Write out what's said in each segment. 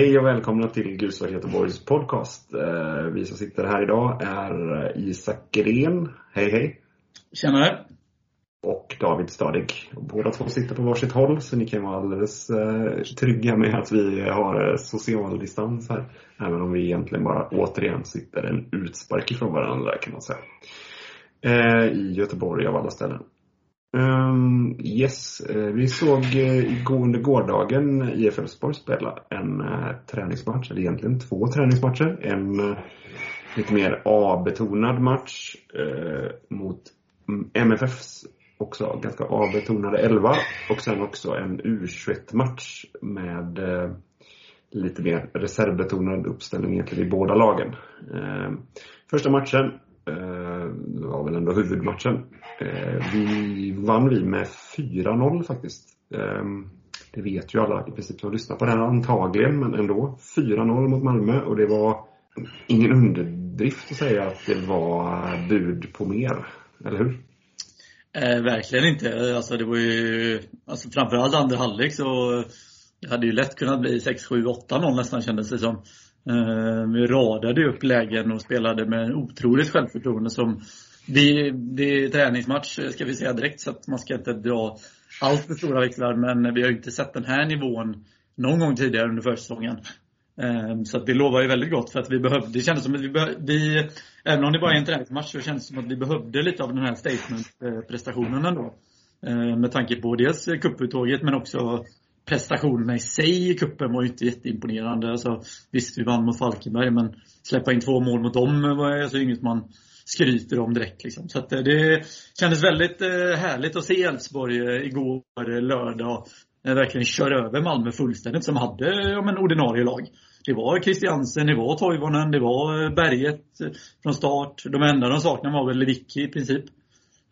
Hej och välkomna till Gulsvart Göteborgs podcast. Eh, vi som sitter här idag är Isak Gren. Hej hej! Tjenare! Och David Stadig. Båda två sitter på varsitt håll så ni kan vara alldeles eh, trygga med att vi har social distans här. Även om vi egentligen bara återigen sitter en utspark ifrån varandra kan man säga. Eh, I Göteborg av alla ställen. Um, yes, uh, vi såg uh, under gårdagen IF Elfsborg spela en uh, träningsmatch, eller egentligen två träningsmatcher. En uh, lite mer A-betonad match mot MFFs också ganska A-betonade 11 och sen också en U21-match med lite mer reservbetonad uppställning egentligen i båda lagen. Ehm, första matchen det var väl ändå huvudmatchen. Eh, vi vann vi med 4-0 faktiskt. Ehm, det vet ju alla i princip som lyssnar på det här antagligen, men ändå. 4-0 mot Malmö och det var ingen underdrift att säga att det var bud på mer. Eller hur? Eh, verkligen inte. Alltså det var ju, alltså framförallt andra halvlek så det hade ju lätt kunnat bli 6-7-8-0 nästan kändes det som. Eh, vi radade upp lägen och spelade med otroligt självförtroende som det, det är träningsmatch eh, ska vi säga direkt så att man ska inte dra allt för stora växlar. Men vi har inte sett den här nivån någon gång tidigare under försäsongen. Eh, så att det lovar ju väldigt gott för att vi behövde, det kändes som att vi, vi även om det bara är en träningsmatch så kändes det som att vi behövde lite av den här statement-prestationen ändå. Med tanke på dels cuputtåget men också prestationerna i sig i kuppen var ju inte jätteimponerande. Alltså, visst, vi vann mot Falkenberg men släppa in två mål mot dem var alltså inget man skryter om direkt. Liksom. Så att, eh, det kändes väldigt eh, härligt att se Elfsborg eh, igår lördag verkligen köra över Malmö fullständigt som hade ja, men, ordinarie lag. Det var Christiansen, det var Toivonen, det var Berget från start. De enda de saknade var väl Lewicki i princip.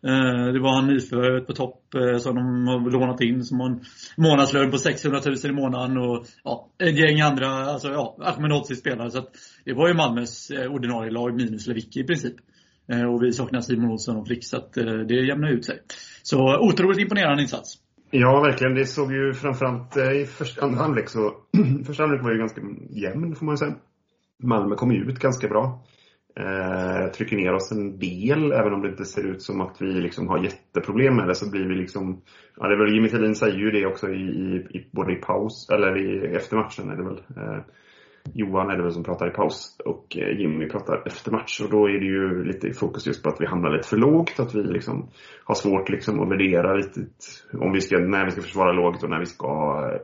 Eh, det var han nyförvärvet på topp eh, som de har lånat in som har en månadslön på 600 000 i månaden och ja, ett gäng andra, alltså ja, Ahmedhodzic spelare. Så att det var ju Malmös eh, ordinarie lag minus Lewicki i princip. Och vi saknar Simon Olsson och Flick, så att det jämnar ut sig. Så otroligt imponerande insats. Ja, verkligen. Det såg ju framförallt i första, andra halvlek så... första halvlek var ju ganska jämn, får man ju säga. Malmö kom ju ut ganska bra. Eh, trycker ner oss en del, även om det inte ser ut som att vi liksom har jätteproblem med det så blir vi liksom... Ja, det är väl, Jimmy Thelin säger ju det också i, i, i både i paus, eller i, efter matchen är det väl. Eh, Johan är det väl som pratar i paus och eh, Jimmy pratar efter match. Och då är det ju lite fokus just på att vi hamnar lite för lågt. Att vi liksom har svårt liksom att värdera riktigt om vi ska, när vi ska försvara lågt och när vi ska eh,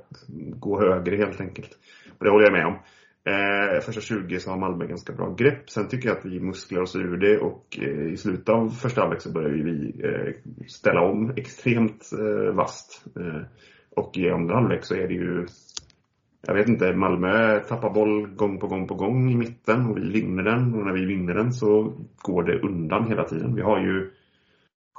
gå högre helt enkelt. Och det håller jag med om. Eh, första 20 så har Malmö ganska bra grepp. Sen tycker jag att vi musklar oss ur det och eh, i slutet av första halvlek så börjar vi eh, ställa om extremt eh, vasst. Eh, och i andra halvlek så är det ju jag vet inte, Malmö tappar boll gång på gång på gång i mitten och vi vinner den. Och när vi vinner den så går det undan hela tiden. Vi har ju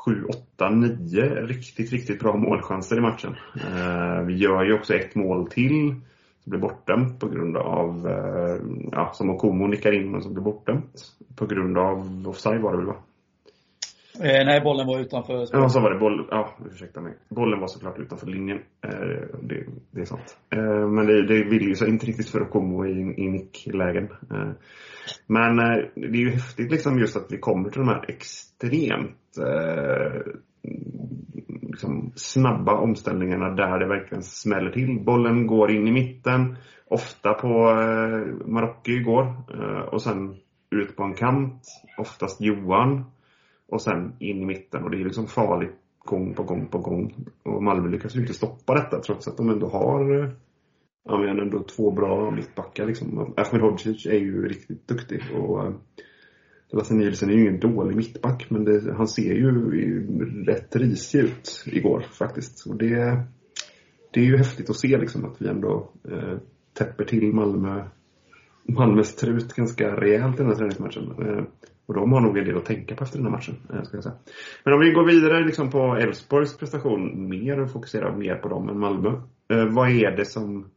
7, 8, 9 riktigt, riktigt bra målchanser i matchen. Eh, vi gör ju också ett mål till blir bortdömt på grund av, eh, ja, som Okomo nickar in men som blir bortdömt. På grund av offside var det väl va? Eh, nej, bollen var utanför. Ja, så var det. Boll, ja, ursäkta mig. Bollen var såklart utanför linjen. Eh, det, det, är sant. Eh, men det, det vill ju sig inte riktigt för att komma i, i nicklägen. Men det är ju häftigt liksom just att vi kommer till de här extremt liksom snabba omställningarna där det verkligen smäller till. Bollen går in i mitten, ofta på eh, Marocko igår. Eh, och sen ut på en kant, oftast Johan. Och sen in i mitten och det är liksom farligt gång på gång på gång. Och Malmö lyckas ju inte stoppa detta trots att de ändå har eh, ja, men ändå två bra mittbackar. Liksom. Ahmed Hodzic är ju riktigt duktig. Och eh, Sebastian Lasse Nielsen är ju ingen dålig mittback men det, han ser ju rätt risig ut igår faktiskt. Och det, det är ju häftigt att se liksom att vi ändå eh, täpper till Malmö Malmös trut ganska rejält i den här träningsmatchen. Eh, och de har nog en del att tänka på efter den här matchen. Eh, ska jag säga. Men om vi går vidare liksom på Elfsborgs prestation mer och fokuserar mer på dem än Malmö. Eh, vad är det som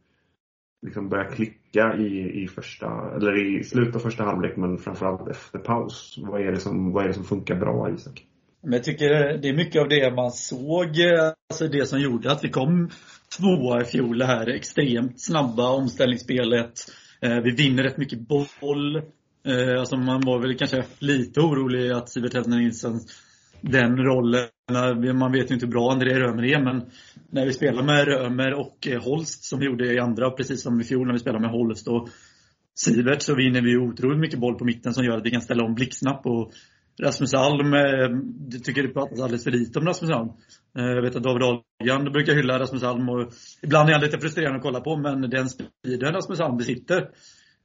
liksom börjar klicka i, i, första, eller i slutet av första halvlek men framförallt efter paus? Vad är det som, vad är det som funkar bra Isak? Men jag tycker det är mycket av det man såg, alltså det som gjorde att vi kom tvåa i fjol. Det här extremt snabba omställningsspelet. Eh, vi vinner rätt mycket boll. Eh, alltså man var väl kanske lite orolig att Sivert Hedner Nilsson den rollen. Eh, man vet ju inte hur bra André Römer är, men när vi spelar med Römer och eh, Holst, som vi gjorde i andra, precis som i fjol när vi spelade med Holst och Sivert, så vinner vi otroligt mycket boll på mitten som gör att vi kan ställa om blixtsnabbt. Och Rasmus Alm, eh, jag tycker det pratas alldeles för lite om Rasmus Alm. Jag vet att David Ahlgren brukar hylla Rasmus Alm och ibland är han lite frustrerande att kolla på, men den speeden Rasmus Alm besitter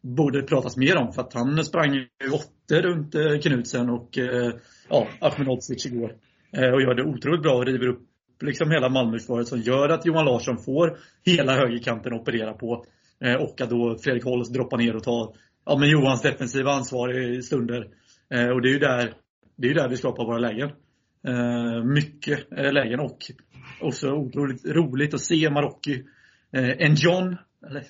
borde det pratas mer om. För att han sprang ju åttor runt Knutsen och eh, ja, Ahmedhodzic igår. Eh, och gör det otroligt bra och river upp liksom hela Malmöförsvaret som gör att Johan Larsson får hela högerkanten att operera på. Eh, och att då Fredrik Holst droppar ner och tar ja, men Johans defensiva ansvar i stunder. Eh, och det är ju där, det är där vi skapar våra lägen. Mycket lägen och också otroligt roligt att se Marocki. En John, eller,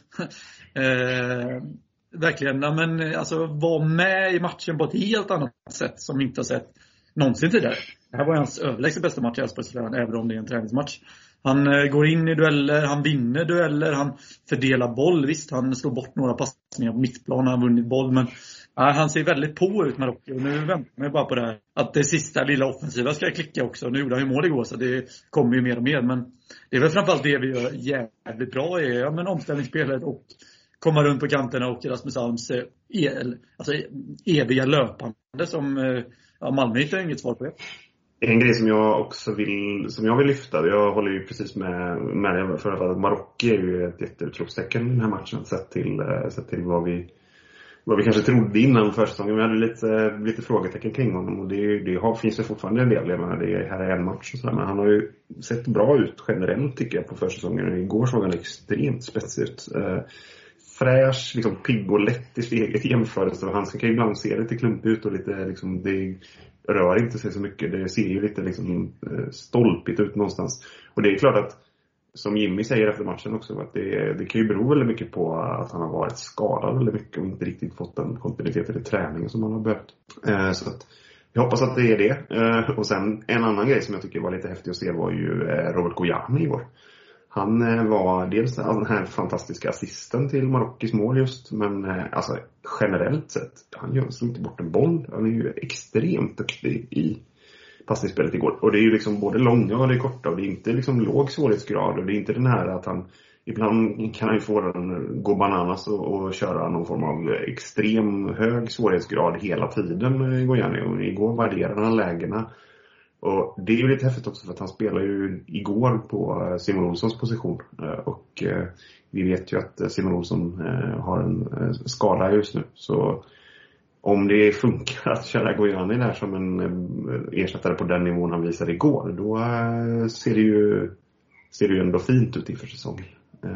verkligen men, alltså, vara med i matchen på ett helt annat sätt som vi inte har sett någonsin tidigare. Det här var hans överlägset bästa match i Elfsborgs även om det är en träningsmatch. Han eh, går in i dueller, han vinner dueller, han fördelar boll. Visst, han slår bort några passningar på mittplan, när han vunnit boll. Men ja, han ser väldigt på ut, Marocko. Och nu väntar man bara på det här. Att det sista lilla offensiva ska klicka också. Nu gjorde han ju mål igår, så det kommer ju mer och mer. Men det är väl framförallt det vi gör jävligt bra, i ja, men omställningsspelet och komma runt på kanterna och Rasmus Alms eh, el, alltså, eviga löpande som ja, Malmö hittar inget svar på det. En grej som jag också vill, som jag vill lyfta, jag håller ju precis med, med dig för att Marocko är ju ett jätteutropstecken i den här matchen sett till, eh, sett till vad vi vad vi kanske trodde innan försäsongen. Vi hade lite, lite frågetecken kring honom och det, det har, finns ju fortfarande en del. Jag menar, det här är en match och sådär. Men han har ju sett bra ut generellt tycker jag på försäsongen. Igår såg han extremt spetsig ut eh, fräsch, liksom pigg och lätt i steget i jämförelse. Han kan ju ibland se lite klumpig ut och lite liksom, det rör inte sig så mycket. Det ser ju lite liksom eh, stolpigt ut någonstans. Och det är klart att, som Jimmy säger efter matchen också, att det, det kan ju bero väldigt mycket på att han har varit skadad väldigt mycket och inte riktigt fått den kontinuitet i träningen som han har behövt. Eh, så att, jag hoppas att det är det. Eh, och sen en annan grej som jag tycker var lite häftig att se var ju Robert Gojani i år. Han eh, var dels den här fantastiska assisten till Marockis mål just, men eh, alltså generellt sett, han gör så inte bort en boll. Han är ju extremt duktig i passningsspelet igår. Och det är ju liksom både långa och det är korta och det är inte liksom låg svårighetsgrad och det är inte den här att han Ibland kan han ju få den gå bananas och, och köra någon form av extrem hög svårighetsgrad hela tiden, eh, Gojani. Och igår värderade han lägena och det är ju lite häftigt också för att han spelade ju igår på eh, Simon Olssons position. Eh, och eh, vi vet ju att Simon Olsson har en skada just nu. Så om det funkar att köra Gojani där som en ersättare på den nivån han visade igår, då ser det ju, ser det ju ändå fint ut inför säsongen.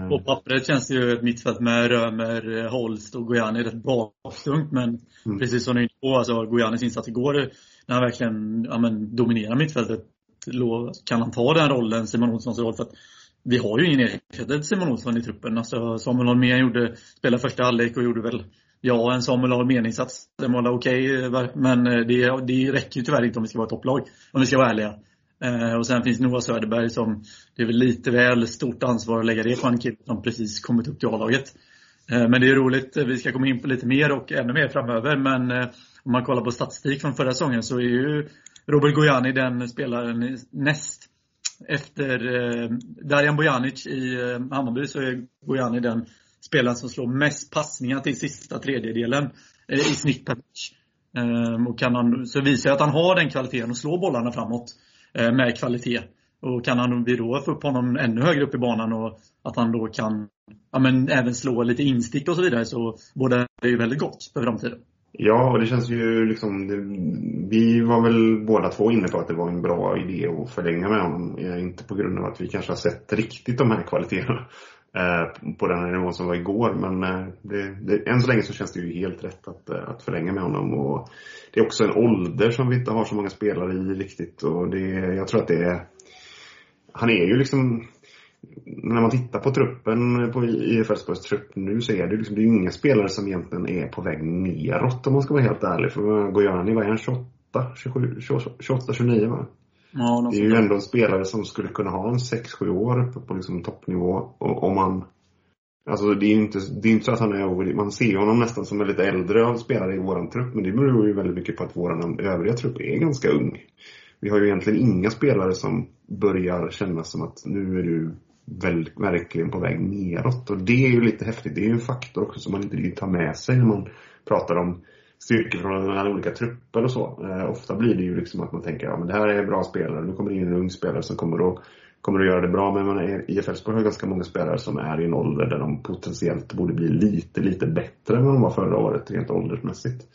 På pappret känns det ju ett mittfält med Römer, Holst och Gojani rätt baktungt. Men mm. precis som ni är inne på, alltså Gojanis insats igår när han verkligen ja, men, dominerar mittfältet. Kan han ta den rollen, Simon Olssons roll? För att vi har ju ingen ersättare till Simon Olsson i truppen. Alltså, Samuel Holmén gjorde, spelade första halvlek och gjorde väl, ja, en Samuel Holmén-insats. Den var okej, okay, men eh, det, det räcker ju tyvärr inte om vi ska vara ett topplag. Om vi ska vara ärliga. Eh, och sen finns Noah Söderberg som, det är väl lite väl stort ansvar att lägga det på en kille som precis kommit upp till A-laget. Eh, men det är roligt, vi ska komma in på lite mer och ännu mer framöver. Men om man kollar på statistik från förra säsongen så är ju Robert Gojani den spelaren näst efter eh, Darijan Bojanic i eh, Hammarby så är Gojani den spelaren som slår mest passningar till sista tredjedelen eh, i snitt per match. Eh, och kan han, så visar att han har den kvaliteten och slår bollarna framåt eh, med kvalitet. Och kan han, vi då få upp honom ännu högre upp i banan och att han då kan ja, men även slå lite instick och så vidare så båda är ju väldigt gott för framtiden. Ja, och det känns ju liksom, det, vi var väl båda två inne på att det var en bra idé att förlänga med honom. Eh, inte på grund av att vi kanske har sett riktigt de här kvaliteterna eh, på den här nivån som var igår. Men eh, det, det, än så länge så känns det ju helt rätt att, eh, att förlänga med honom. Och det är också en ålder som vi inte har så många spelare i riktigt. Och det, jag tror att det är, han är ju liksom när man tittar på truppen, på IF Elfsborgs trupp nu så är det liksom, det är inga spelare som egentligen är på väg neråt om man ska vara helt ärlig. För Gojani, var han 28, 27, 28, 29 va? Ja, det är ju ändå en spelare som skulle kunna ha en 6-7 år uppe på liksom toppnivå. Om man Alltså det är ju inte, det är inte så att han är Man ser honom nästan som en lite äldre spelare i våran trupp. Men det beror ju väldigt mycket på att våran övriga trupp är ganska ung. Vi har ju egentligen inga spelare som börjar kännas som att nu är du väl, verkligen på väg neråt. Och det är ju lite häftigt. Det är ju en faktor också som man inte riktigt tar med sig när man pratar om styrkeförhållanden mellan olika trupper och så. Eh, ofta blir det ju liksom att man tänker, ja men det här är bra spelare, nu kommer det in en ung spelare som kommer att, kommer att göra det bra. Men man är, IF Elfsborg har ganska många spelare som är i en ålder där de potentiellt borde bli lite, lite bättre än vad de var förra året rent åldersmässigt.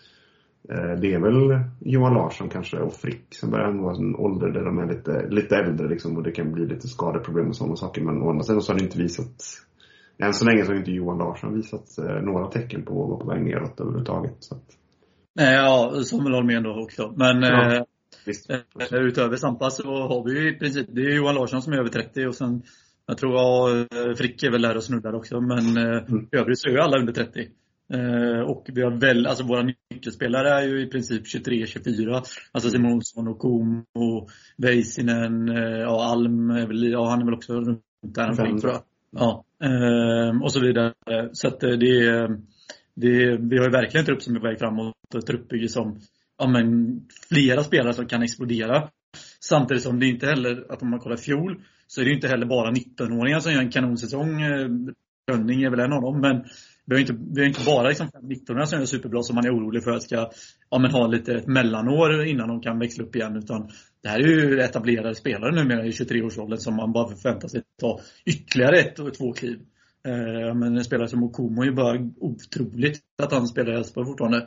Eh, det är väl Johan Larsson kanske och Frick som börjar nå en ålder där de är lite, lite äldre liksom och det kan bli lite skadeproblem och sådana saker. Men å andra sidan så har det inte visat än så länge så har inte Johan Larsson visat eh, några tecken på att vara på väg neråt överhuvudtaget. Så att... Nej, ja, Samuel Holmén då också. Men ja, eh, eh, utöver Sampa så har vi ju i princip, det är Johan Larsson som är över 30 och sen jag tror ja, Frick är väl där och snuddar också men mm. övrigt så är ju alla under 30. Eh, och vi har väl, alltså våra nyckelspelare är ju i princip 23, 24. Alltså Simonsson och Komo, Väisänen, eh, ja Alm ja han är väl också runt där omkring tror jag. Ja, eh, och så vidare. Så att det är, det, vi har ju verkligen en trupp som är på väg framåt och ett truppbygge som, ja men flera spelare som kan explodera. Samtidigt som det inte heller, att om man kollar fjol, så är det inte heller bara 19-åringar som gör en kanonsäsong. Rönning är väl en av dem, men vi har inte, vi har inte bara liksom 19 som är superbra som man är orolig för att ska ja, men ha lite ett mellanår innan de kan växla upp igen. Utan det här är ju etablerade spelare numera i 23-årsåldern som man bara förväntar sig ta ytterligare ett och två kliv. Eh, men en spelare som Okomo är ju bara otroligt att han spelar i Elfsborg fortfarande.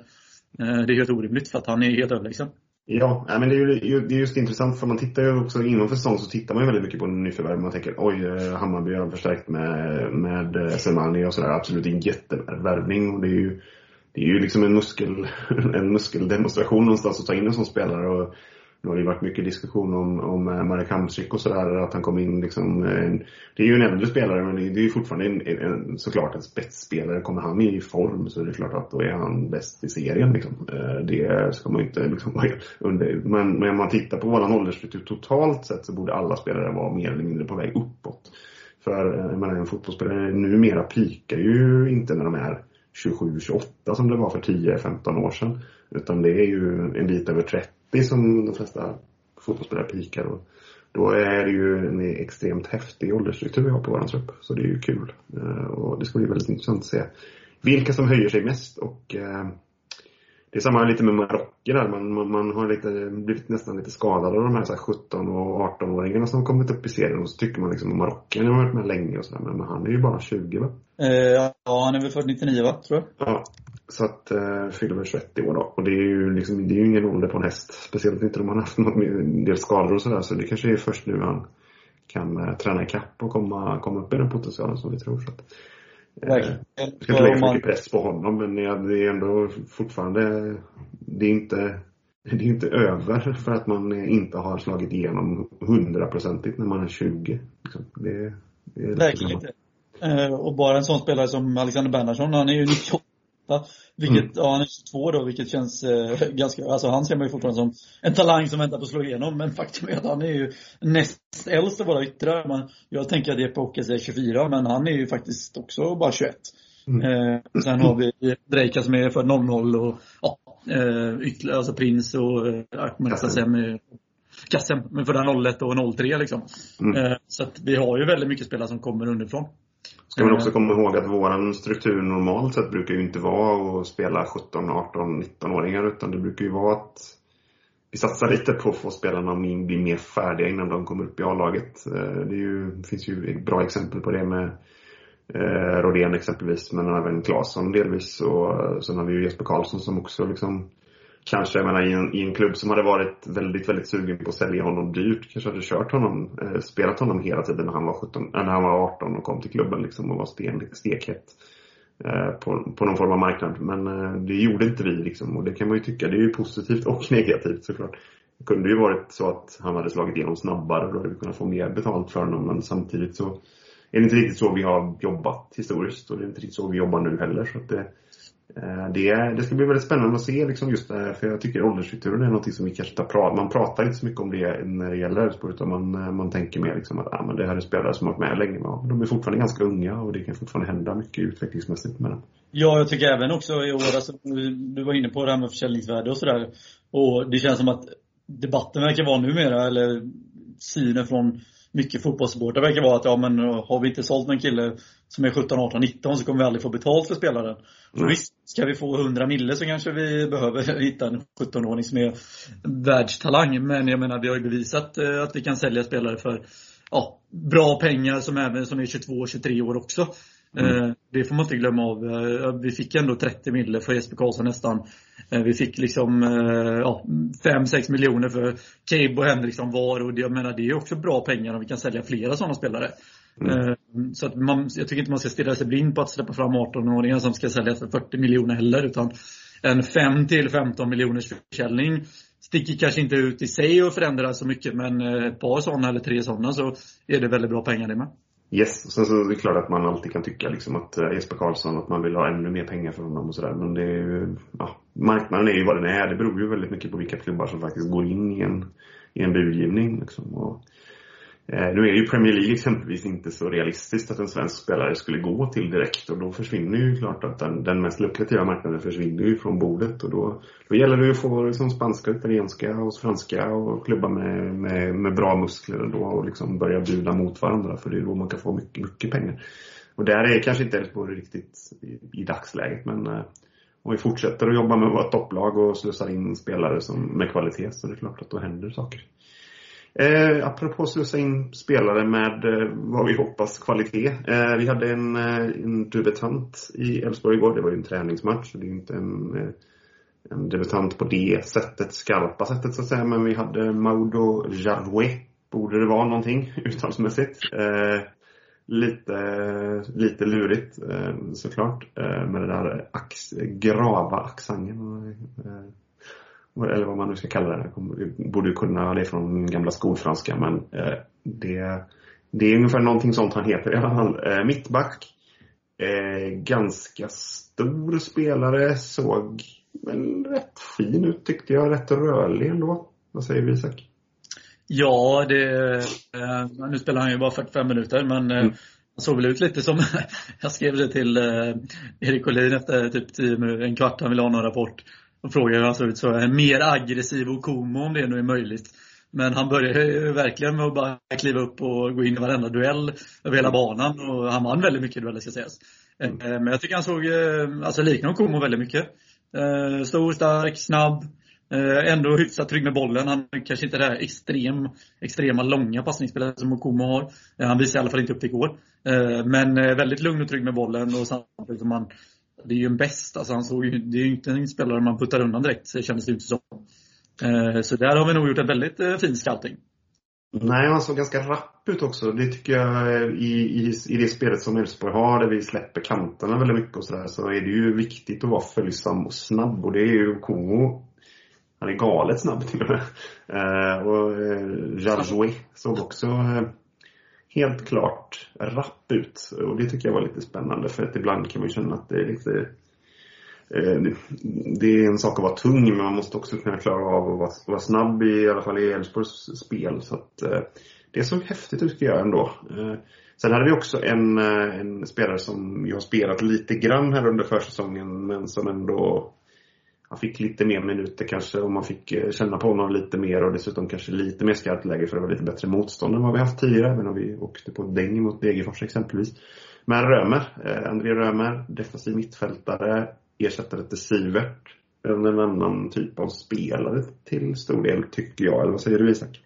Eh, det är helt orimligt för att han är helt överlägsen. Ja, men det är ju det är just intressant för man tittar ju också inom säsong så tittar man ju väldigt mycket på nyförvärv. Man tänker oj, eh, Hammarby har förstärkt med, med eh, Semani och sådär. Absolut en jättevärvning. Och det är ju, det är ju liksom en, muskel, en muskeldemonstration någonstans att ta in en sån spelare. Och nu har det varit mycket diskussion om, om eh, Marek Hamsik och sådär, att han kom in liksom. En, det är ju en äldre spelare men det är ju fortfarande en, en, såklart en spetsspelare. Kommer han i form så är det klart att då är han bäst i serien liksom. Eh, det ska man ju inte liksom vara under. Men, men om man tittar på våran åldersstruktur totalt sett så borde alla spelare vara mer eller mindre på väg uppåt. För jag menar, en fotbollsspelare numera pikar ju inte när de är 27-28 som det var för 10-15 år sedan. Utan det är ju en bit över 30 det är som de flesta fotbollsspelare pikar. Och då är det ju en extremt häftig åldersstruktur vi har på våran trupp. Så det är ju kul. Eh, och det ska bli väldigt intressant att se vilka som höjer sig mest. Och eh, det är samma lite med Marocko där. Man, man, man, har lite, blivit nästan lite skadad av de här, så här 17 och 18-åringarna som kommit upp i serien. Och så tycker man liksom att Marocken har varit med länge och sådär. Men, men, han är ju bara 20 va? Eh, ja, han är väl född 99 va, tror jag. Ja, så att, eh, fyller väl 21 år då. Och det är ju liksom, det är ju ingen ålder på en häst. Speciellt inte om har haft en del skador och sådär. Så det kanske är först nu han kan eh, träna ikapp och komma, komma upp i den potentialen som vi tror. Så att, eh, Verkligen. Jag ska inte lägga för mycket press på honom men det är ändå fortfarande, det är inte det är inte över för att man inte har slagit igenom hundraprocentigt när man är 20. Liksom. Det, det är Verkligen inte. Eh, och bara en sån spelare som Alexander Bernhardsson, han är ju 98 vilket, mm. ja han är 22 då, vilket känns eh, ganska, alltså han ser man ju fortfarande som en talang som väntar på att slå igenom. Men faktum är att han är ju näst äldst av våra yttrar. Man, jag tänker att Jeppe Ockes är 24, men han är ju faktiskt också bara 21. Mm. Eh, sen har vi Drejka som är för 00 och ja, eh, ytterligare, alltså Prins och eh, Ahmed Sassem Kassem, men för den 01 och 03 liksom. Mm. Eh, så att vi har ju väldigt mycket spelare som kommer underifrån. Ska man också komma ihåg att våran struktur normalt sett brukar ju inte vara att spela 17, 18, 19-åringar utan det brukar ju vara att vi satsar lite på att få spelarna att bli mer färdiga innan de kommer upp i A-laget. Eh, det, ju, finns ju bra exempel på det med eh, Rodén exempelvis, men även Claesson delvis. Och sen har vi ju Jesper Karlsson som också liksom kanske, jag menar i en, i en klubb som hade varit väldigt, väldigt sugen på att sälja honom dyrt, kanske hade kört honom, eh, spelat honom hela tiden när han var 17, äh, eh, när han var 18 och kom till klubben liksom och var sten, stekhet. Eh, på, på någon form av marknad. Men eh, det gjorde inte vi liksom och det kan man ju tycka, det är ju positivt och negativt såklart. Det kunde ju varit så att han hade slagit igenom snabbare och då hade vi kunnat få mer betalt för honom men samtidigt så är det inte riktigt så vi har jobbat historiskt och det är inte riktigt så vi jobbar nu heller. Så att det, Eh, Eh, det, det ska bli väldigt spännande att se liksom just det för jag tycker åldersstrukturen är något som vi kanske tar Man pratar inte så mycket om det när det gäller Elfsborg utan man, eh, man tänker mer liksom att ah, men det här är spelare som har varit med länge. Ja, de är fortfarande ganska unga och det kan fortfarande hända mycket utvecklingsmässigt med dem. Ja, jag tycker även också i år, alltså, du var inne på det här med försäljningsvärde och sådär. Och det känns som att debatten verkar vara numera, eller synen från mycket fotbollssupportrar verkar vara att ja men har vi inte sålt någon kille som är 17, 18, 19 så kommer vi aldrig få betalt för spelaren. Mm. Visst, ska vi få 100 mille så kanske vi behöver hitta en 17-åring som är världstalang. Men jag menar, vi har ju bevisat eh, att vi kan sälja spelare för ja, bra pengar som även som är 22, 23 år också. Mm. Eh, det får man inte glömma av. Eh, vi fick ändå 30 mille för Jesper Karlsson nästan. Vi fick liksom ja, 5-6 miljoner för Cabe och Henriksson var och jag menar det är också bra pengar om vi kan sälja flera sådana spelare. Mm. Så att man, jag tycker inte man ska stirra sig blind på att släppa fram 18-åringar som ska säljas för 40 miljoner heller. Utan en 5 15 miljoners försäljning sticker kanske inte ut i sig och förändrar så mycket men ett par sådana eller tre sådana så är det väldigt bra pengar det med. Yes, sen så är det klart att man alltid kan tycka liksom att uh, Jesper Karlsson, att man vill ha ännu mer pengar för honom och sådär. Men det är ju, ja, marknaden är ju vad den är. Det beror ju väldigt mycket på vilka klubbar som faktiskt går in i en, i en budgivning. Liksom. Och Eh, Eh, nu är ju Premier League exempelvis inte så realistiskt att en svensk spelare skulle gå till direkt och då försvinner ju klart att den, den mest lukrativa marknaden försvinner ju från bordet och då, då gäller det ju att få liksom spanska, italienska och franska och klubbar med, med, med bra muskler då och liksom börja bjuda mot varandra för det är då man kan få mycket, mycket pengar. Och där är kanske inte Elfsborg riktigt i, i dagsläget men eh, om vi fortsätter att jobba med vårt topplag och slussar in spelare som, med kvalitet så är det klart att då händer saker. Eh, apropå slussa in spelare med eh, vad vi hoppas kvalitet. Eh, vi hade en, eh, en debutant i Elfsborg igår. Det var ju en träningsmatch. Det är ju inte en, eh, en debutant på det sättet, skarpa sättet så att säga. Men vi hade Maudo Jarouet, borde det vara någonting uttalsmässigt. Eh, lite, lite lurigt eh, såklart eh, med den där ax, grava accenten eller vad man nu ska kalla det. Jag borde kunna det från gamla skolfranska men eh, det, det är ungefär någonting sånt han heter i alla fall. Eh, mittback. Eh, ganska stor spelare. Såg väl rätt fin ut tyckte jag. Rätt rörlig ändå. Vad säger vi Isak? Ja, det, nu spelar han ju bara 45 minuter men mm. Han såg väl ut lite som, jag skrev det till eh, Erik Olin efter typ 10 minuter, en kvart, han ville ha någon rapport. Och frågar hur han såg ut så är mer aggressiv och komo om det nu är möjligt. Men han började verkligen med att bara kliva upp och gå in i varenda duell över hela banan. Och han vann väldigt mycket dueller ska sägas. Mm. Eh, men jag tycker han såg, eh, alltså liknar Komo väldigt mycket. Eh, stor, stark, snabb. Ändå hyfsat trygg med bollen. Han är kanske inte det här extrem, extrema långa passningsspelet som Komo har. Han visade i alla fall inte upp det igår. Men väldigt lugn och trygg med bollen och samtidigt som han det är ju en bäst. Alltså han såg ju, det är ju inte en spelare man puttar undan direkt, så kändes det inte som. Eh, så där har vi nog gjort en väldigt eh, fin scouting. Nej, han såg ganska rapp ut också. Det tycker jag i, i, i det spelet som Elfsborg har, där vi släpper kanterna väldigt mycket och sådär, så är det ju viktigt att vara följsam och snabb. Och det är ju Kongo. Han är galet snabb till och med. Och eh, såg också eh, helt klart rapp ut. Och det tycker jag var lite spännande för att ibland kan man känna att det är lite eh, det är en sak att vara tung men man måste också kunna klara av att vara, vara snabb i, i alla fall i Elfsborgs spel. Så att, eh, det såg häftigt ut tycker jag ändå. Eh, sen hade vi också en, en spelare som jag har spelat lite grann här under försäsongen men som ändå han fick lite mer minuter kanske och man fick eh, känna på honom lite mer och dessutom kanske lite mer skarpt läge för det var lite bättre motstånd än vad vi haft tidigare. Även om vi åkte på däng mot Degerfors exempelvis. Men Römer, eh, André Römer, defensiv mittfältare, ersättare till Sivert. En annan typ av spelare till stor del tycker jag. Eller vad säger du Isak?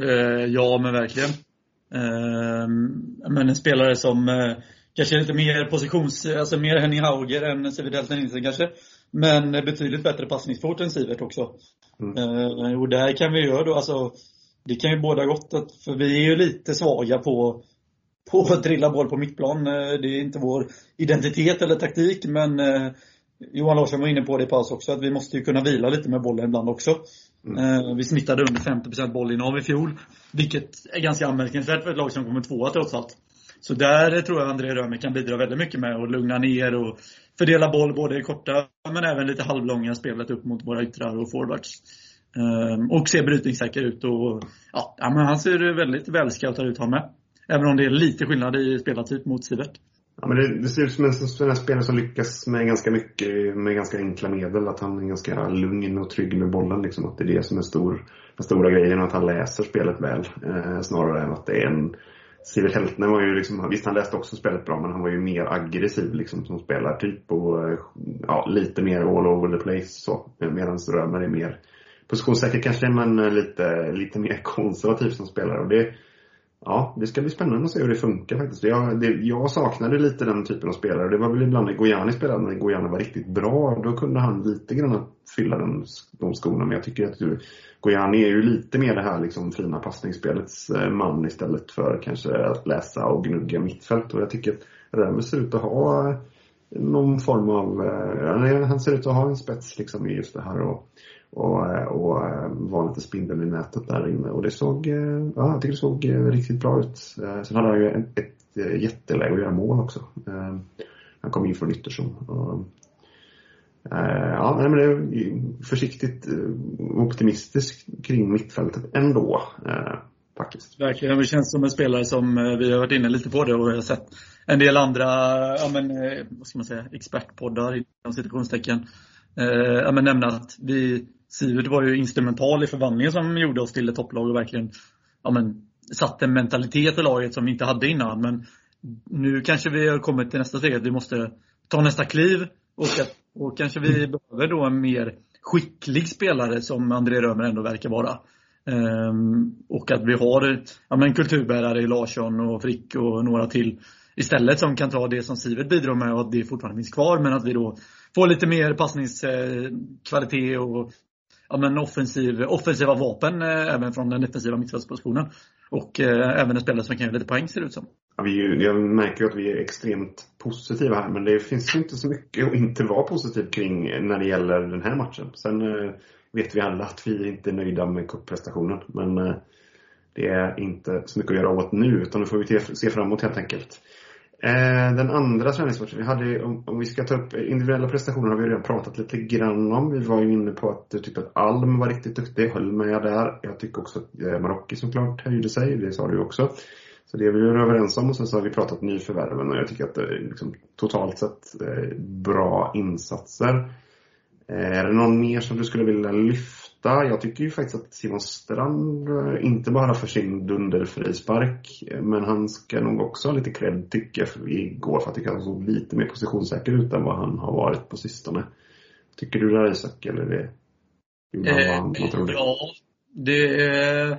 Eh, ja men verkligen. Eh, men en spelare som eh, kanske är lite mer positions, alltså mer Henning Hauger än Sivert Nilsson kanske. Men betydligt bättre passningsfot än Sivert också. Mm. Eh, och där kan vi göra då, alltså, det kan ju båda gott. Att, för vi är ju lite svaga på, på att drilla boll på mittplan. Eh, det är inte vår identitet eller taktik, men eh, Johan Larsson var inne på det i paus också, att vi måste ju kunna vila lite med bollen ibland också. Mm. Vi snittade under 50% bollinnehav i fjol. Vilket är ganska anmärkningsvärt för ett lag som kommer tvåa trots allt. Så där tror jag André Römer kan bidra väldigt mycket med att lugna ner och fördela boll både i korta men även lite halvlånga spelet upp mot våra yttrar och forwards. Ehm, och ser brytningssäker ut och ja, men han ser väldigt välscoutad ut han med. Även om det är lite skillnad i spelartyp mot Sivert. Ja, men det, det ser ut som en, sån här spelare som lyckas med ganska mycket, med ganska enkla medel. Att han är ganska lugn och trygg med bollen. Liksom. Att det är det som är stor, den stora grejen, att han läser spelet väl. Eh, snarare än att det är en Sivert Heltner var ju liksom, visst han läste också spelet bra, men han var ju mer aggressiv liksom som spelartyp och ja, lite mer all over the place så. Medan Römer är mer positionssäker kanske, men lite, lite mer konservativ som spelare. Och det, Ja, det ska bli spännande att se hur det funkar faktiskt. Jag, det, jag saknade lite den typen av spelare. Det var väl ibland när Gojani spelade, när Gojani var riktigt bra. Då kunde han lite grann fylla den, de skorna. Men jag tycker att du, Gojani är ju lite mer det här liksom fina passningsspelets eh, man istället för kanske att läsa och gnugga mittfält. Och jag tycker att Römer ser ut att ha eh, någon form av, eh, han ser ut att ha en spets liksom i just det här. Och, och, eh, och eh, var lite spindeln i nätet där inne. Och det såg, eh, ja, jag tycker det såg riktigt bra ut. Sen hade han ju ett, ett jätteläge att göra mål också. Han kom in från ytterzon. Ja, men det är försiktigt optimistisk kring mittfältet ändå. Faktiskt. Verkligen. Det känns som en spelare som, vi har varit inne lite på det och jag har sett en del andra, ja men, vad ska man säga, expertpoddar inom citationstecken. Ja men nämna att vi Sivert var ju instrumental i förvandlingen som gjorde oss till ett topplag och verkligen ja, men, satte en mentalitet i laget som vi inte hade innan. Men nu kanske vi har kommit till nästa steg, att vi måste ta nästa kliv. Och, att, och kanske vi behöver då en mer skicklig spelare som André Römer ändå verkar vara. Um, och att vi har ja, men kulturbärare i Larsson och Frick och några till istället som kan ta det som Sivert bidrar med och att det fortfarande finns kvar. Men att vi då får lite mer passningskvalitet och ja, men offensiv, offensiva vapen eh, även från den defensiva mittfältspositionen. Och eh, även en spelare som kan göra lite poäng ser det ut som. Ja, vi, jag märker ju att vi är extremt positiva här men det finns inte så mycket att inte vara positiv kring när det gäller den här matchen. Sen eh, vet vi alla att vi inte är nöjda med cupprestationen men eh, det är inte så mycket att göra åt nu utan nu får vi se framåt helt enkelt. Eh, den andra träningsmatchen vi hade, om, om, vi ska ta upp individuella prestationer har vi redan pratat lite grann om. Vi var ju inne på att du tyckte att Alm var riktigt duktig, höll med där. Jag tycker också att eh, Marocki såklart höjde sig, det sa du också. Så det är vi överens om och sen så har vi pratat nyförvärven och jag tycker att det är liksom, totalt sett eh, bra insatser. Eh, är det någon mer som du skulle vilja lyfta? Jag tycker ju faktiskt att Simon Strand, eh, inte bara för sin dunderfrispark, eh, men han ska nog också ha lite cred tycker jag igår för jag tycker att han såg lite mer positionssäker ut än vad han har varit på sistone. Tycker du det Isak, eller det? Eh, han vad? Eh, ja, det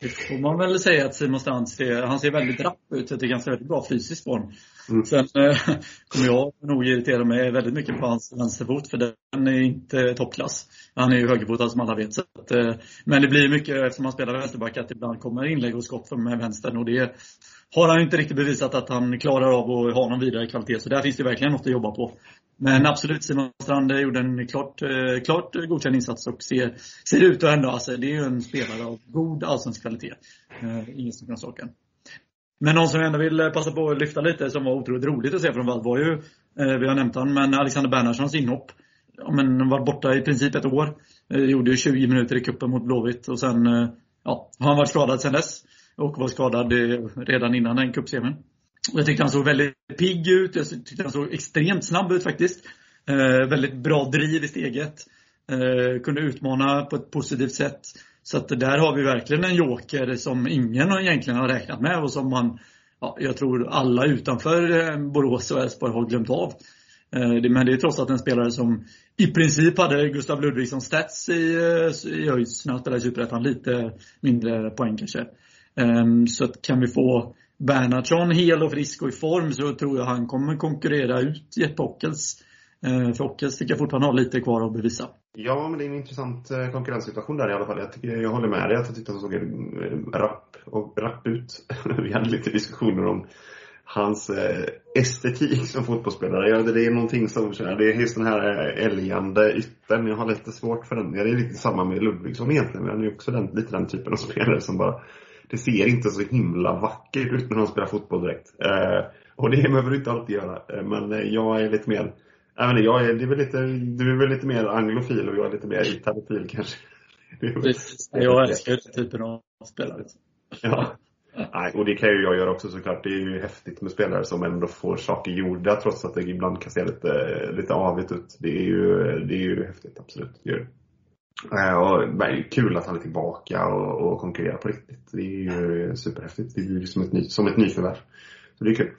det får man väl säga att Simon Strand ser, han ser väldigt rapp ut. Jag tycker han ser väldigt bra fysisk form. Mm. Sen eh, kommer jag nog irritera mig väldigt mycket på hans vänsterfot för den är inte toppklass. Han är ju högerfotad som alla vet. Så att, eh, men det blir mycket, eftersom han spelar vänsterback, att ibland kommer inlägg och skott med vänstern. Och det har han inte riktigt bevisat att han klarar av att ha någon vidare kvalitet. Så där finns det verkligen något att jobba på. Men absolut, Simon Strand gjorde en klart, eh, klart godkänd insats och ser, ser ut att ändå, alltså, det är ju en spelare av god allsvensk kvalitet. Eh, ingen snack om saken. Men någon som jag ändå vill eh, passa på att lyfta lite, som var otroligt roligt att se från Vall var ju, eh, vi har nämnt han, men Alexander Bernhardssons inhopp. Ja, men var borta i princip ett år. Eh, gjorde ju 20 minuter i kuppen mot Blåvitt och sen, eh, ja, har han varit skadad sen dess. Och var skadad eh, redan innan den cupsemin. Jag tyckte han såg väldigt pigg ut. Jag tyckte han såg extremt snabb ut faktiskt. Eh, väldigt bra driv i steget. Eh, kunde utmana på ett positivt sätt. Så att där har vi verkligen en joker som ingen egentligen har räknat med och som man, ja, jag tror alla utanför eh, Borås och Elfsborg har glömt av. Eh, men det är trots allt en spelare som i princip hade Gustav Ludvigsson stats i, eh, i Öjsnöt eller Superettan. Lite mindre poäng kanske. Ehm, så att kan vi få Bernhardsson hel och frisk och i form så tror jag han kommer konkurrera ut Jeppe Ockels. Eh, för Ockels tycker jag fortfarande har lite kvar att bevisa. Ja, men det är en intressant eh, konkurrenssituation där i alla fall. Jag, tycker, jag håller med dig att jag tyckte han såg eh, rapp, och rapp ut. Vi hade lite diskussioner om hans estetik som fotbollsspelare. Ja, det är någonting som, det är just den här älgande yttern. Jag har lite svårt för den. Ja, det är lite samma med Ludvigsson egentligen, men han är också den, lite den typen av spelare som bara det ser inte så himla vackert ut när de spelar fotboll direkt. Och det behöver du inte alltid göra. Men jag är lite mer, jag, menar, jag är, det är väl lite, du är väl lite mer anglofil och jag är lite mer italofil kanske. Precis. Jag älskar den typen av spelare. Ja. Nej, och det kan ju jag göra också såklart. Det är ju häftigt med spelare som ändå får saker gjorda trots att det ibland kan se lite, lite avigt ut. Det är ju, det är ju häftigt, absolut. Det är äh, och är kul att han är tillbaka och, och konkurrerar på riktigt. Det är ju superhäftigt. Det är ju som ett, ny, som ett nyförvärv. Så det är kul.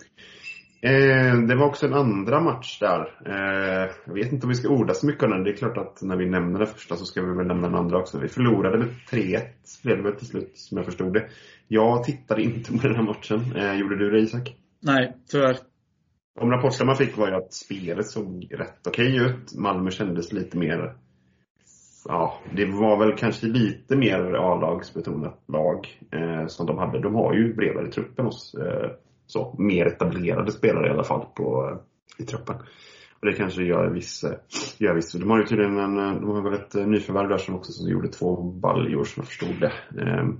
Eh, det var också en andra match där. Eh, jag vet inte om vi ska orda så mycket om den. Det är klart att när vi nämner den första så ska vi väl nämna den andra också. Vi förlorade med 3-1 blev det väl till slut, som jag förstod det. Jag tittade inte på den här matchen. Eh, gjorde du det Isak? Nej, tyvärr. De rapporter man fick var ju att spelet såg rätt okej ut. Malmö kändes lite mer Ja, det var väl kanske lite mer A-lagsbetonat lag eh, som de hade. De har ju bredare truppen hos eh, så, mer etablerade spelare i alla fall på, eh, i truppen. Och det kanske gör viss, eh, gör viss. De har ju tydligen en, eh, de har väl ett nyförvärv där som också som gjorde två baljor som jag förstod det. Ehm,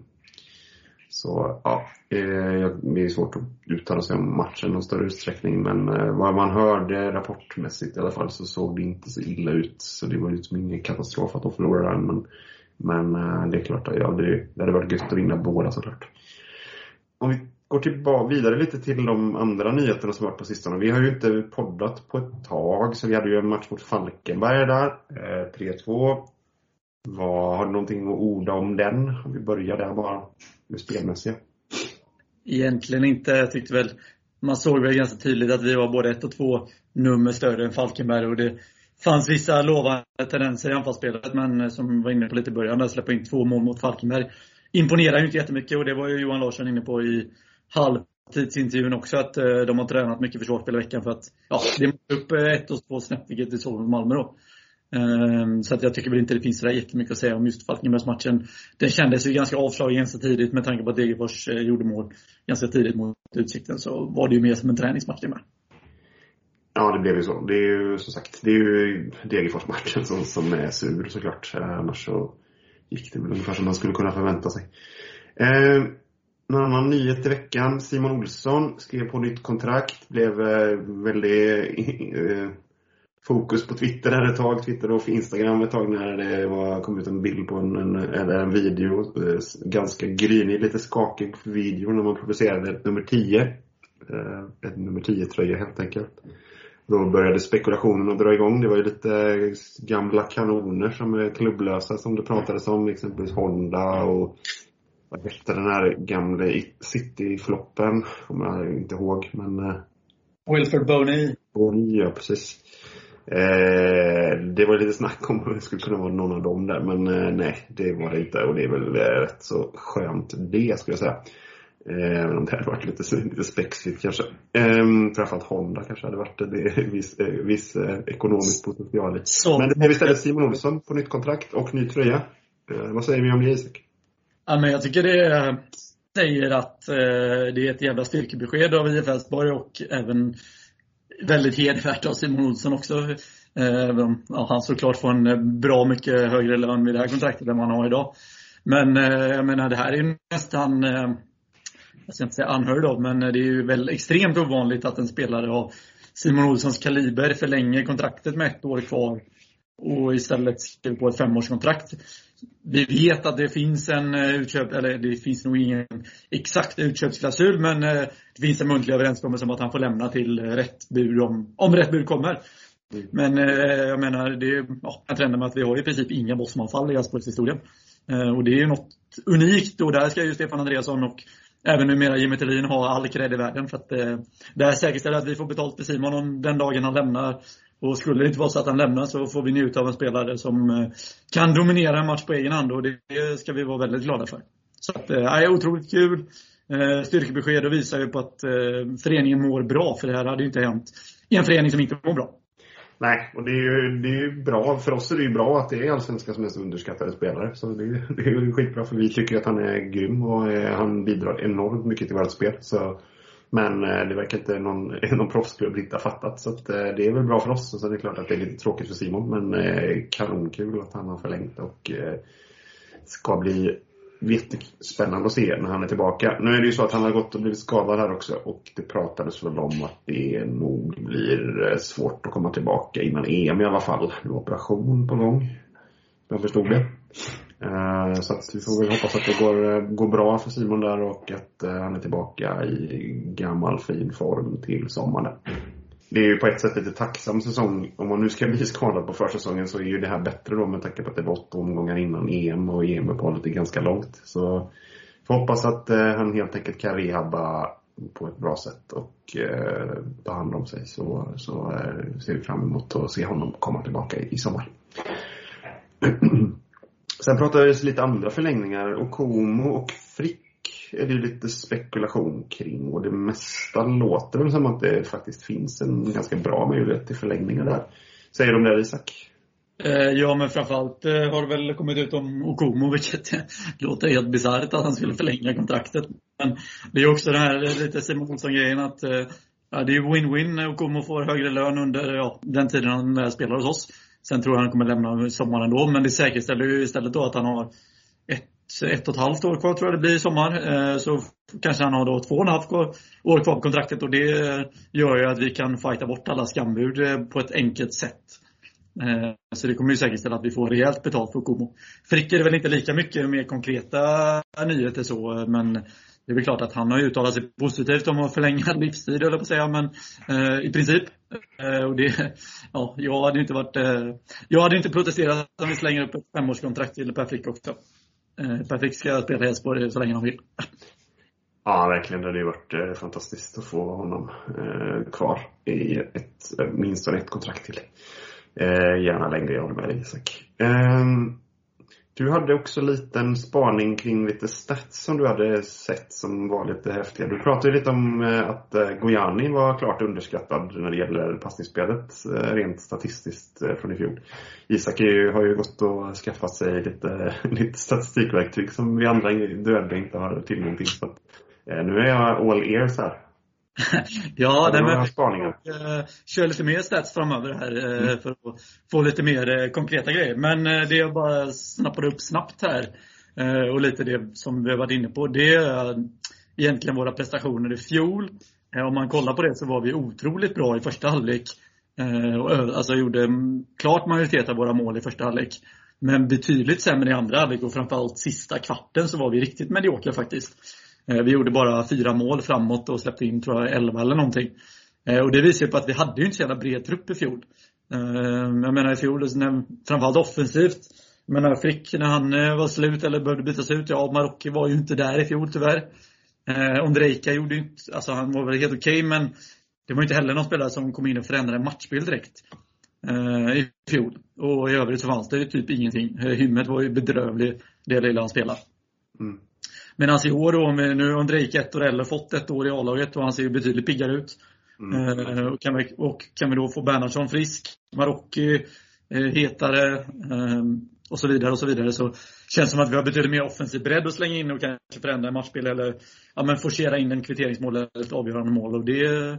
så ja, det är svårt att uttala sig om matchen i någon större utsträckning men vad man hörde rapportmässigt i alla fall så såg det inte så illa ut. Så det var ju liksom ingen katastrof att de förlorade den men, men det är klart ja, det, det hade varit gött att vinna båda såklart. Om vi går tillbaka vidare lite till de andra nyheterna som varit på sistone. Vi har ju inte poddat på ett tag, så vi hade ju en match mot Falkenberg där. Eh, 3-2. Vad, har du någonting att orda om den? Om vi börjar där bara, med spelmässiga. Egentligen inte. Jag tyckte väl, man såg väl ganska tydligt att vi var både ett och två nummer större än Falkenberg och det fanns vissa lovande tendenser i anfallsspelet, men eh, som vi var inne på lite i början, där släppa in två mål mot Falkenberg imponerar ju inte jättemycket och det var ju Johan Larsson inne på i halvtidsintervjun också att eh, de har tränat mycket försvarsspel i veckan för att ja, det är upp eh, ett och två snäpp vilket det såg mot Malmö då. Ehm, så att jag tycker väl inte det finns så jättemycket att säga om just Falkenbergsmatchen. Den kändes ju ganska avslagen ganska tidigt med tanke på att Degerfors eh, gjorde mål ganska tidigt mot Utsikten. Så var det ju mer som en träningsmatch det med. Ja, det blev ju så. Det är ju som sagt, det är ju Degerfors-matchen som, som är sur såklart. Eh, annars så gick det väl ungefär som man skulle kunna förvänta sig. Eh, en annan nyhet i veckan. Simon Olsson skrev på nytt kontrakt. Blev eh, väldigt eh, fokus på Twitter här ett tag. Twitter och Instagram ett tag när det var, kom ut en bild på en, en, eller en video. Eh, ganska grynig, lite skakig video när man producerade ett nummer 10. Ett nummer 10-tröja helt enkelt. Då började spekulationen att dra igång. Det var ju lite gamla kanoner som är klubblösa som det pratades om. Exempelvis Honda och vad hette den här gamla City-floppen? Kommer jag inte ihåg men... Eh, Wilfred Boney. Boney, ja precis. Eh, det var lite snack om att det skulle kunna vara någon av dem där men eh, nej, det var det inte och det är väl eh, rätt så skönt det skulle jag säga. Även om det hade varit lite, lite spexigt kanske. Ehm, framförallt Honda kanske hade varit det. Viss, eh, viss eh, ekonomisk potential i. Men det blev istället Simon Olsson på nytt kontrakt och ny tröja. Eh, vad säger vi om det Isak? Ja, men jag tycker det säger att eh, det är ett jävla styrkebesked av IF Elfsborg och även väldigt hedervärt av Simon Olsson också. Eh, även om ja, han såklart får en bra mycket högre lön vid det här kontraktet än vad han har idag. Men eh, jag menar, det här är nästan jag ska inte säga anhörd av, men det är ju väl extremt ovanligt att en spelare av Simon Olssons kaliber förlänger kontraktet med ett år kvar och istället skriver på ett femårskontrakt. Vi vet att det finns en eh, utköp, eller det finns nog ingen exakt utköpsklausul, men eh, det finns en muntlig överenskommelse om att han får lämna till eh, rätt bud om, om rätt bud kommer. Men jag menar, det är ja, trenden med att vi har i princip inga Bosmanfall i Elfsborgs historia. Och det är ju något unikt och där ska ju Stefan Andreasson och även numera Jimmy Tillin ha all cred i världen. För att det här säkerställer att vi får betalt för Simon om den dagen han lämnar. Och skulle det inte vara så att han lämnar så får vi njuta av en spelare som eh, kan dominera en match på egen hand och det ska vi vara väldigt glada för. Så att, eh, otroligt kul. Eh, styrkebesked och visar ju på att eh, föreningen mår bra, för det här hade ju inte hänt i en förening som inte mår bra. Nej, och det är ju det är bra. För oss är det ju bra att det är allsvenskans mest underskattade spelare. Så det, det är ju skitbra för vi tycker att han är grym och eh, han bidrar enormt mycket till vårt spel. Så, men eh, det verkar inte någon, någon proffsklubb inte ha fattat. Så att, eh, det är väl bra för oss. Och sen är det klart att det är lite tråkigt för Simon. Men eh, kanonkul att han har förlängt och ska bli jättespännande att se när han är tillbaka. Nu är det ju så att han har gått och blivit skadad här också och det pratades väl om att det nog blir svårt att komma tillbaka innan EM i alla fall. Det var operation på gång. Jag förstod det. Eh, så att vi får väl hoppas att det går, går bra för Simon där och att eh, han är tillbaka i gammal fin form till sommaren det är ju på ett sätt lite tacksam säsong. Om man nu ska bli skadad på försäsongen så är ju det här bättre då med tanke på att det var åtta omgångar innan EM och EM-uppehållet är ganska långt. Så får hoppas att eh, han helt enkelt kan rehabba på ett bra sätt och eh, ta hand om sig. Så, så eh, ser vi fram emot att se honom komma tillbaka i, i sommar. Sen pratades lite andra förlängningar. Okomo och Frick är det lite spekulation kring och det mesta låter väl som att det faktiskt finns en ganska bra möjlighet till förlängningar där. Säger de det Isak? Eh, ja, men framförallt eh, har det väl kommit ut om Okomo, vilket låter helt bisarrt att han skulle förlänga kontraktet. Men det är också den här lite Simon Olsson-grejen att eh, ja, det är win-win. Okomo får högre lön under ja, den tiden han spelar hos oss. Sen tror jag han kommer lämna sommaren då, men det säkerställer ju istället då att han har ett ett och ett halvt år kvar tror jag det blir i sommar. Eh, så kanske han har då två och ett halvt år kvar på kontraktet och det eh, gör ju att vi kan fighta bort alla skambud eh, på ett enkelt sätt. Så det kommer ju säkerställa att vi får rejält betalt för Komo. Frick är det väl inte lika mycket mer konkreta nyheter så, men det är väl klart att han har uttalat sig positivt om att förlänga livstid, eller på att säga, men eh, i princip. Eh, och det, ja, jag hade inte varit, eh, jag hade inte protesterat om vi slänger upp ett femårskontrakt till Per Frick också. Eh, Frick ska spela i Elfsborg så länge han vill. Ja, verkligen. Det hade ju varit eh, fantastiskt att få honom eh, kvar i ett, eh, minst ett kontrakt till. Eh, gärna längre, jag håller med dig Isak. Ehm, du hade också en liten spaning kring lite stats som du hade sett som var lite häftiga. Du pratade lite om eh, att eh, Gojani var klart underskattad när det gäller passningsspelet eh, rent statistiskt från i fjol. Isak har ju gått och skaffat sig lite, lite statistikverktyg som vi andra dueller inte har tillgång till. Så nu är jag all ears här. ja, det men spaningar. Uh, kör lite mer stats framöver här uh, mm. för att få lite mer uh, konkreta grejer. Men det jag bara snappade upp snabbt här och lite det som vi har varit inne på. Det är egentligen våra prestationer i fjol. Om man kollar på det så var vi otroligt bra i första halvlek. Alltså gjorde klart majoritet av våra mål i första halvlek. Men betydligt sämre i andra halvlek och framförallt sista kvarten så var vi riktigt mediokra faktiskt. Eh, vi gjorde bara fyra mål framåt och släppte in, tror jag, elva eller någonting. Eh, och det visar ju på att vi hade ju inte så jävla bred trupp i fjol. Eh, jag menar i fjol, framförallt offensivt. Jag menar Frick när han var slut eller behövde bytas ut. Ja, Marocki var ju inte där i fjol tyvärr. Ondrejka gjorde ju inte, alltså han var väl helt okej okay, men det var inte heller någon spelare som kom in och förändrade en matchbild direkt. I fjol. Och i övrigt så fanns det ju typ ingenting. Hymmet var ju bedrövlig det lilla han spelade. Mm. Medan i år då, med, nu har Ondrejka ett år eller fått ett år i A-laget och han ser ju betydligt piggare ut. Mm. Eh, och, kan vi, och kan vi då få Bernhardsson frisk, Marocki eh, hetare eh, och så vidare och så vidare så känns det som att vi har betydligt mer offensiv bredd att slänga in och kanske förändra en matchbild eller ja, men forcera in en kvitteringsmål eller ett avgörande mål. Och det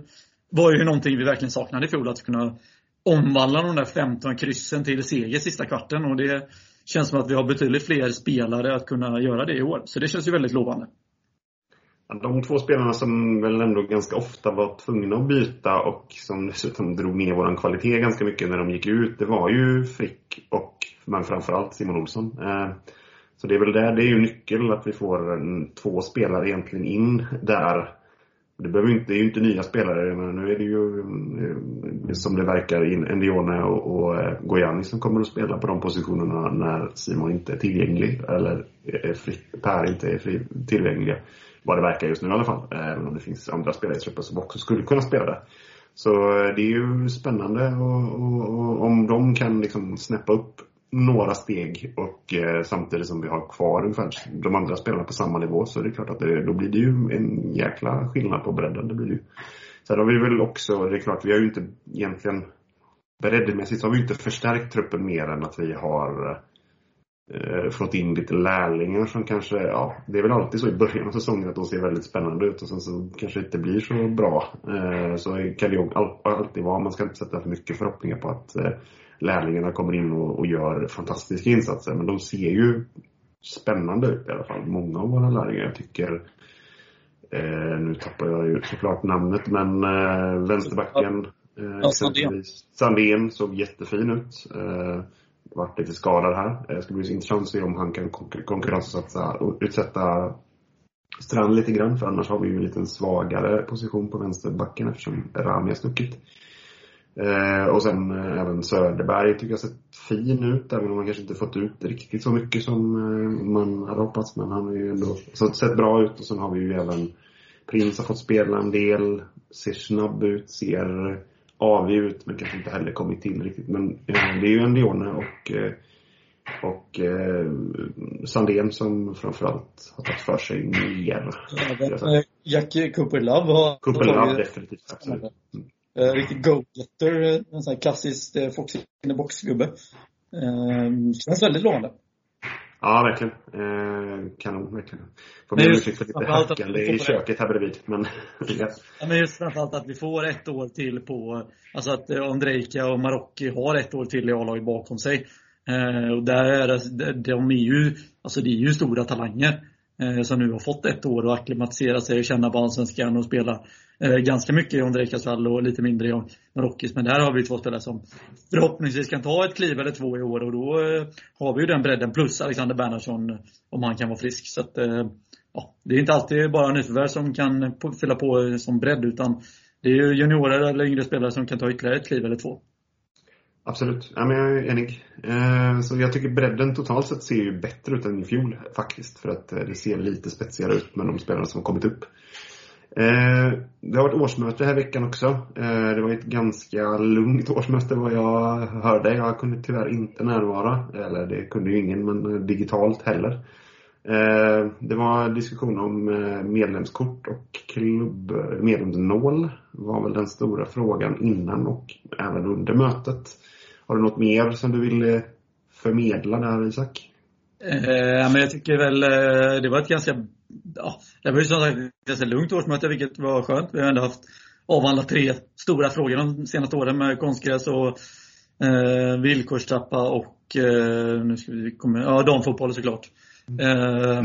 var ju någonting vi verkligen saknade i fjol, att kunna omvandla de där 15 kryssen till seger sista kvarten. Och det känns som att vi har betydligt fler spelare att kunna göra det i år. Så det känns ju väldigt lovande. De två spelarna som väl ändå ganska ofta var tvungna att byta och som dessutom drog ner vår kvalitet ganska mycket när de gick ut, det var ju Frick och men framförallt Simon Olsson. Eh, så det är väl där, det är ju nyckeln, att vi får mm, två spelare egentligen in där det, behöver inte, det är ju inte nya spelare, men nu är det ju eh, som det verkar Endione och, och eh, Gojani som kommer att spela på de positionerna när Simon inte är tillgänglig eller är fri, Per inte är fri, tillgänglig. Vad det verkar just nu i alla fall. Eh, även om det finns andra spelare i truppen som också skulle kunna spela där. Så det är ju spännande och, och, och om de kan liksom snäppa upp några steg och eh, samtidigt som vi har kvar ungefär de andra spelarna på samma nivå så är det klart att det, då blir det ju en jäkla skillnad på bredden. Det blir det ju. Sen har vi väl också, det är klart vi har ju inte egentligen breddmässigt så har vi inte förstärkt truppen mer än att vi har eh, fått in lite lärlingar som kanske, ja det är väl alltid så i början av säsongen att de ser väldigt spännande ut och sen så kanske det inte blir så bra. Eh, så kan det ju alltid vara, man ska inte sätta för mycket förhoppningar på att eh, lärlingarna kommer in och, och, gör fantastiska insatser. Men de ser ju spännande ut i alla fall. Många av våra lärlingar. Jag tycker, eh, nu tappar jag ju såklart namnet, men eh, vänsterbacken eh, Ja, exempelvis. Sandén såg jättefin ut. Eh, vart lite skadad här. Eh, ska bli intressant att se om han kan konkur- konkurrensutsätta utsätta Strand lite grann, för annars har vi ju en liten svagare position på vänsterbacken eftersom Rami har stuckit. Eh, och sen eh, även Söderberg tycker jag sett fin ut, även om han kanske inte fått ut riktigt så mycket som eh, man hade hoppats. Men han har ju ändå så, sett bra ut och sen har vi ju även Prins har fått spela en del, ser snabb ut, ser avig ut men kanske inte heller kommit till riktigt. Men eh, det är ju en Dione och eh, och eh, Sandén som framförallt har tagit för sig mer. Även Jack Cooper Love har har Love definitivt, absolut. Mm. Eh, riktigt go-getter. eh, En sån här klassisk eh, Fox in the box-gubbe. Eh, känns väldigt lovande. Ja, verkligen. Eh, kanon, verkligen. Får be om ursäkt för lite hackande i köket här bredvid. Men ja. Ja, men just framförallt att vi får ett år till på, alltså att eh, Ondrejka och Marocki har ett år till i A-laget bakom sig. Eh, och där är det, de är ju, alltså det är ju stora talanger. Eh, som nu har fått ett år att acklimatisera sig och känna på allsvenskan och spela Eh, ganska mycket i André Casall och lite mindre i Marockis. Men där har vi två spelare som förhoppningsvis kan ta ett kliv eller två i år och då eh, har vi ju den bredden plus Alexander Bernhardsson om han kan vara frisk. Så att, eh, ja, det är inte alltid bara nyförvärv som kan fylla på som bredd utan det är ju juniorer eller yngre spelare som kan ta ytterligare ett kliv eller två. Absolut. Ja, men jag är enig. Så jag tycker bredden totalt sett ser ju bättre ut än i fjol faktiskt. För att det ser lite spetsigare ut med de spelarna som har kommit upp. Eh, det har varit årsmöte här veckan också. Eh, det var ett ganska lugnt årsmöte vad jag hörde. Jag kunde tyvärr inte närvara. Eller det kunde ju ingen, men eh, digitalt heller. Eh, det var diskussion om eh, medlemskort och klubb, eh, medlemsnål var väl den stora frågan innan och även under mötet. Har du något mer som du vill förmedla där Isak? Eh, men jag tycker väl det var ett ganska, ja, det var ju som sagt ett ganska lugnt årsmöte vilket var skönt. Vi har ändå haft avhandlat tre stora frågor de senaste åren med konstgräs och eh, villkorstrappa och eh, nu ska vi komma, ja, damfotboll såklart. Eh,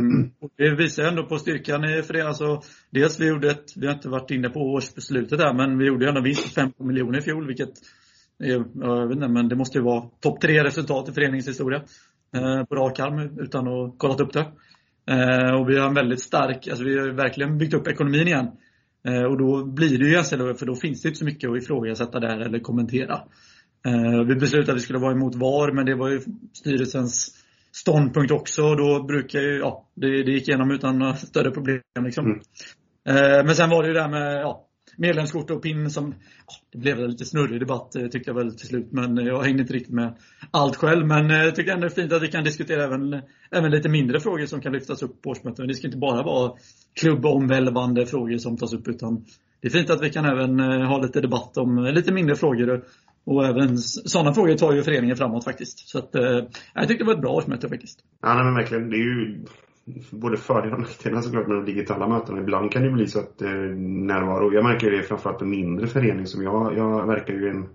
det visar ändå på styrkan i för det. Alltså, dels vi gjorde ett, vi har inte varit inne på årsbeslutet här, men vi gjorde ändå vinst på 15 miljoner i fjol, vilket är, jag vet inte, men det måste ju vara topp tre resultat i föreningens historia eh, på rak arm utan att ha kollat upp det. Eh, och vi har en väldigt stark, alltså vi har verkligen byggt upp ekonomin igen. Eh, och då blir det ju ganska för då finns det inte så mycket att ifrågasätta där eller kommentera. Eh, vi beslutade att vi skulle vara emot VAR, men det var ju styrelsens ståndpunkt också. Och då brukar ju, ja, det, det gick igenom utan några större problem liksom. Mm. Men sen var det ju det här med, ja, medlemskort och PIN som, det blev en lite snurrig debatt eh, tyckte jag väl till slut. Men eh, jag hängde inte riktigt med allt själv. Men eh, jag tycker ändå det är fint att vi kan diskutera även, även lite mindre frågor som kan lyftas upp på årsmöten. Det ska inte bara vara klubbomvälvande frågor som tas upp utan det är fint att vi kan även ha lite debatt om lite mindre frågor. Och även sådana frågor tar ju föreningen framåt faktiskt. Så att, eh, jag tyckte det var ett bra årsmöte faktiskt. Ja, nej, men verkligen. Det är ju både fördelar och nackdelar såklart med de digitala mötena. Ibland kan det bli så att eh, närvaro, jag märker det framförallt i mindre förening som jag, jag verkar ju i en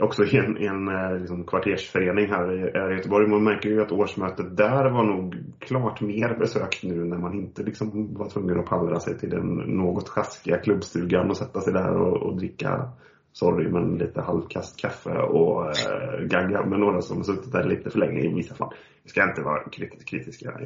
också i en, en eh, liksom kvartersförening här i, här i Göteborg. Man märker ju att årsmötet där var nog klart mer besökt nu när man inte liksom var tvungen att pallra sig till den något sjaskiga klubbstugan och sätta sig där och, och dricka sorry, men lite halvkast kaffe och eh, gagga med några som har suttit där lite för länge i vissa fall. Vi ska inte vara kritisk kritiska.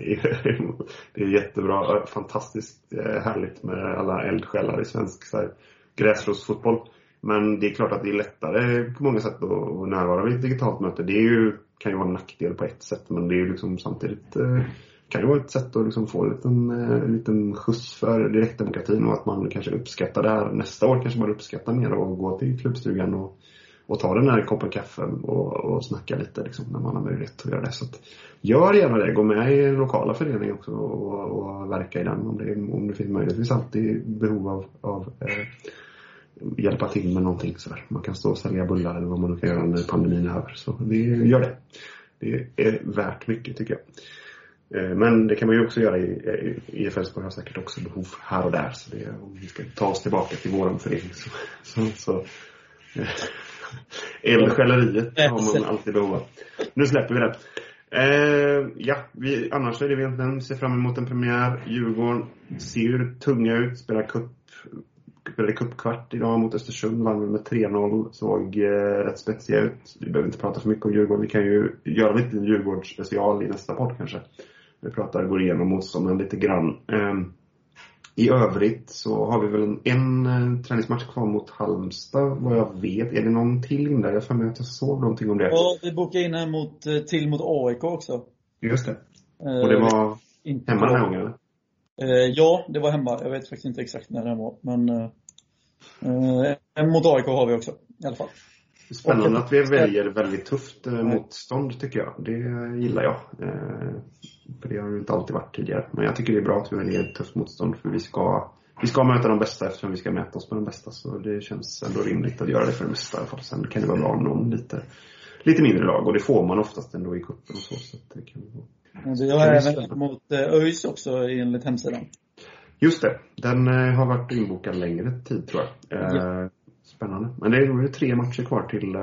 Det är jättebra, eh, fantastiskt eh, härligt med alla eldsjälar i svensk så gräsrotsfotboll. Men det är klart att det är lättare på många sätt att närvara vid ett digitalt möte. Det är ju, kan ju vara en nackdel på ett sätt, men det är ju liksom samtidigt eh, kan ju vara ett sätt att liksom få en liten, eh, en liten skjuts för direktdemokratin och att man kanske uppskattar det här. Nästa år kanske man uppskattar mer att gå till klubbstugan och, och ta den här koppen kaffe och, och snacka lite liksom, när man har möjlighet att göra det. Så att, gör gärna det. Gå med i den lokala föreningen också och, och verka i den om det, om det finns möjlighet. Det finns alltid behov av, av eh, hjälpa till med någonting sådär. Man kan stå och sälja bullar eller vad man nu kan göra när pandemin är över. Så det, gör det. Det är värt mycket tycker jag. Eh, Men det kan man ju också göra i, i IFL har säkert också behov här och där. Så det, om vi ska ta oss tillbaka till våran förening så, så, så eh, eldsjäleriet har man alltid behov av. Nu släpper vi det. Eh, ja, vi, annars är det vi egentligen ser fram emot en premiär. Djurgården ser tunga ut, spelar cup, spelade cupkvart idag mot Östersund, vann med 3-0. Såg eh, rätt spetsiga ut. Vi behöver inte prata för mycket om Djurgården. Vi kan ju göra lite Djurgårdsspecial i nästa podd kanske. Vi pratar, går igenom motståndaren lite grann. Eh, i övrigt så har vi väl en, en eh, träningsmatch kvar mot Halmstad vad jag vet. Är det någon till där? Jag för mig att jag såg någonting om det. Ja, vi bokade in en mot, eh, till mot AIK också. Just det. Och det var eh, inte hemma den här gången eller? Eh, ja, det var hemma. Jag vet faktiskt inte exakt när den var. Men eh, mot AIK har vi också i alla fall. Spännande att vi väljer väldigt tufft eh, motstånd tycker jag. Det gillar jag. Eh, för det har det inte alltid varit tidigare. Men jag tycker det är bra att vi väljer tufft motstånd för vi ska, vi ska möta de bästa eftersom vi ska mäta oss med de bästa. Så det känns ändå rimligt att göra det för det mesta i alla fall. Sen kan det vara bra om någon lite, lite mindre lag och det får man oftast ändå i cupen och så. så det kan vara. Vi har även mot eh, ÖIS också enligt hemsidan. Just det. Den har varit inbokad längre tid tror jag. Ja. Spännande. Men det är tre matcher kvar till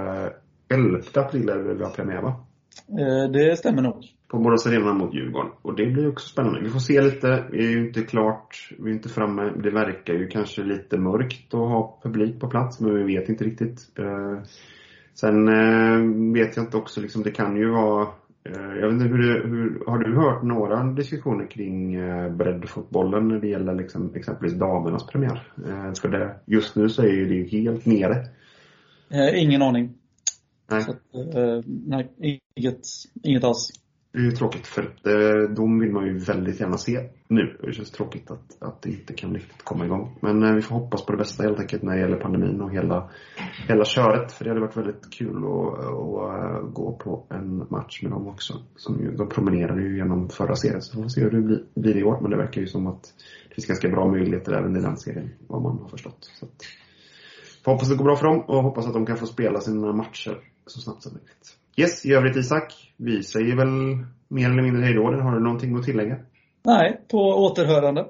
11 eh, april är det vi har premiär va? Eh, det stämmer nog. På Borås Arena mot Djurgården. Och det blir också spännande. Vi får se lite. Vi är ju inte klart. Vi är inte framme. Det verkar ju kanske lite mörkt att ha publik på plats, men vi vet inte riktigt. Eh, sen vet jag inte också liksom, det kan ju vara jag vet inte hur, det, hur Har du hört några diskussioner kring eh, breddfotbollen när det gäller liksom, exempelvis damernas premiär? Eh, för det, just nu så är det ju helt nere. Ingen aning. Nej. Så, nej, inget, inget alls. Det är ju tråkigt för det, de vill man ju väldigt gärna se nu. Det känns tråkigt att, att det inte kan riktigt komma igång. Men eh, vi får hoppas på det bästa helt enkelt när det gäller pandemin och hela, hela köret. För det hade varit väldigt kul att, att, eh, gå på en match med dem också. Som ju, de promenerade ju genom förra serien så vi får se hur det blir, blir i år. Men det verkar ju som att det finns ganska bra möjligheter även i den serien, vad man har förstått. Så att, får hoppas det går bra för dem och hoppas att de kan få spela sina matcher så snabbt som möjligt. Yes, i övrigt Isak, vi säger väl mer eller mindre hejdå. Har du någonting att tillägga? Nej, på återhörande.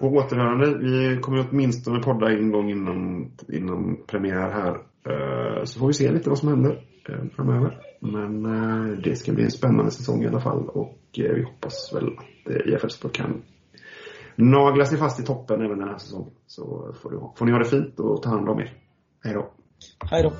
På återhörande. Vi kommer åtminstone podda en gång innan, innan premiär här. Eh, så får vi se lite vad som händer eh, framöver. Men eh, det ska bli en spännande säsong i alla fall och vi hoppas väl att IF Elfsborg kan nagla sig fast i toppen även den här säsongen. Så får, du, får ni ha det fint och ta hand om er. Hej då. Hej då.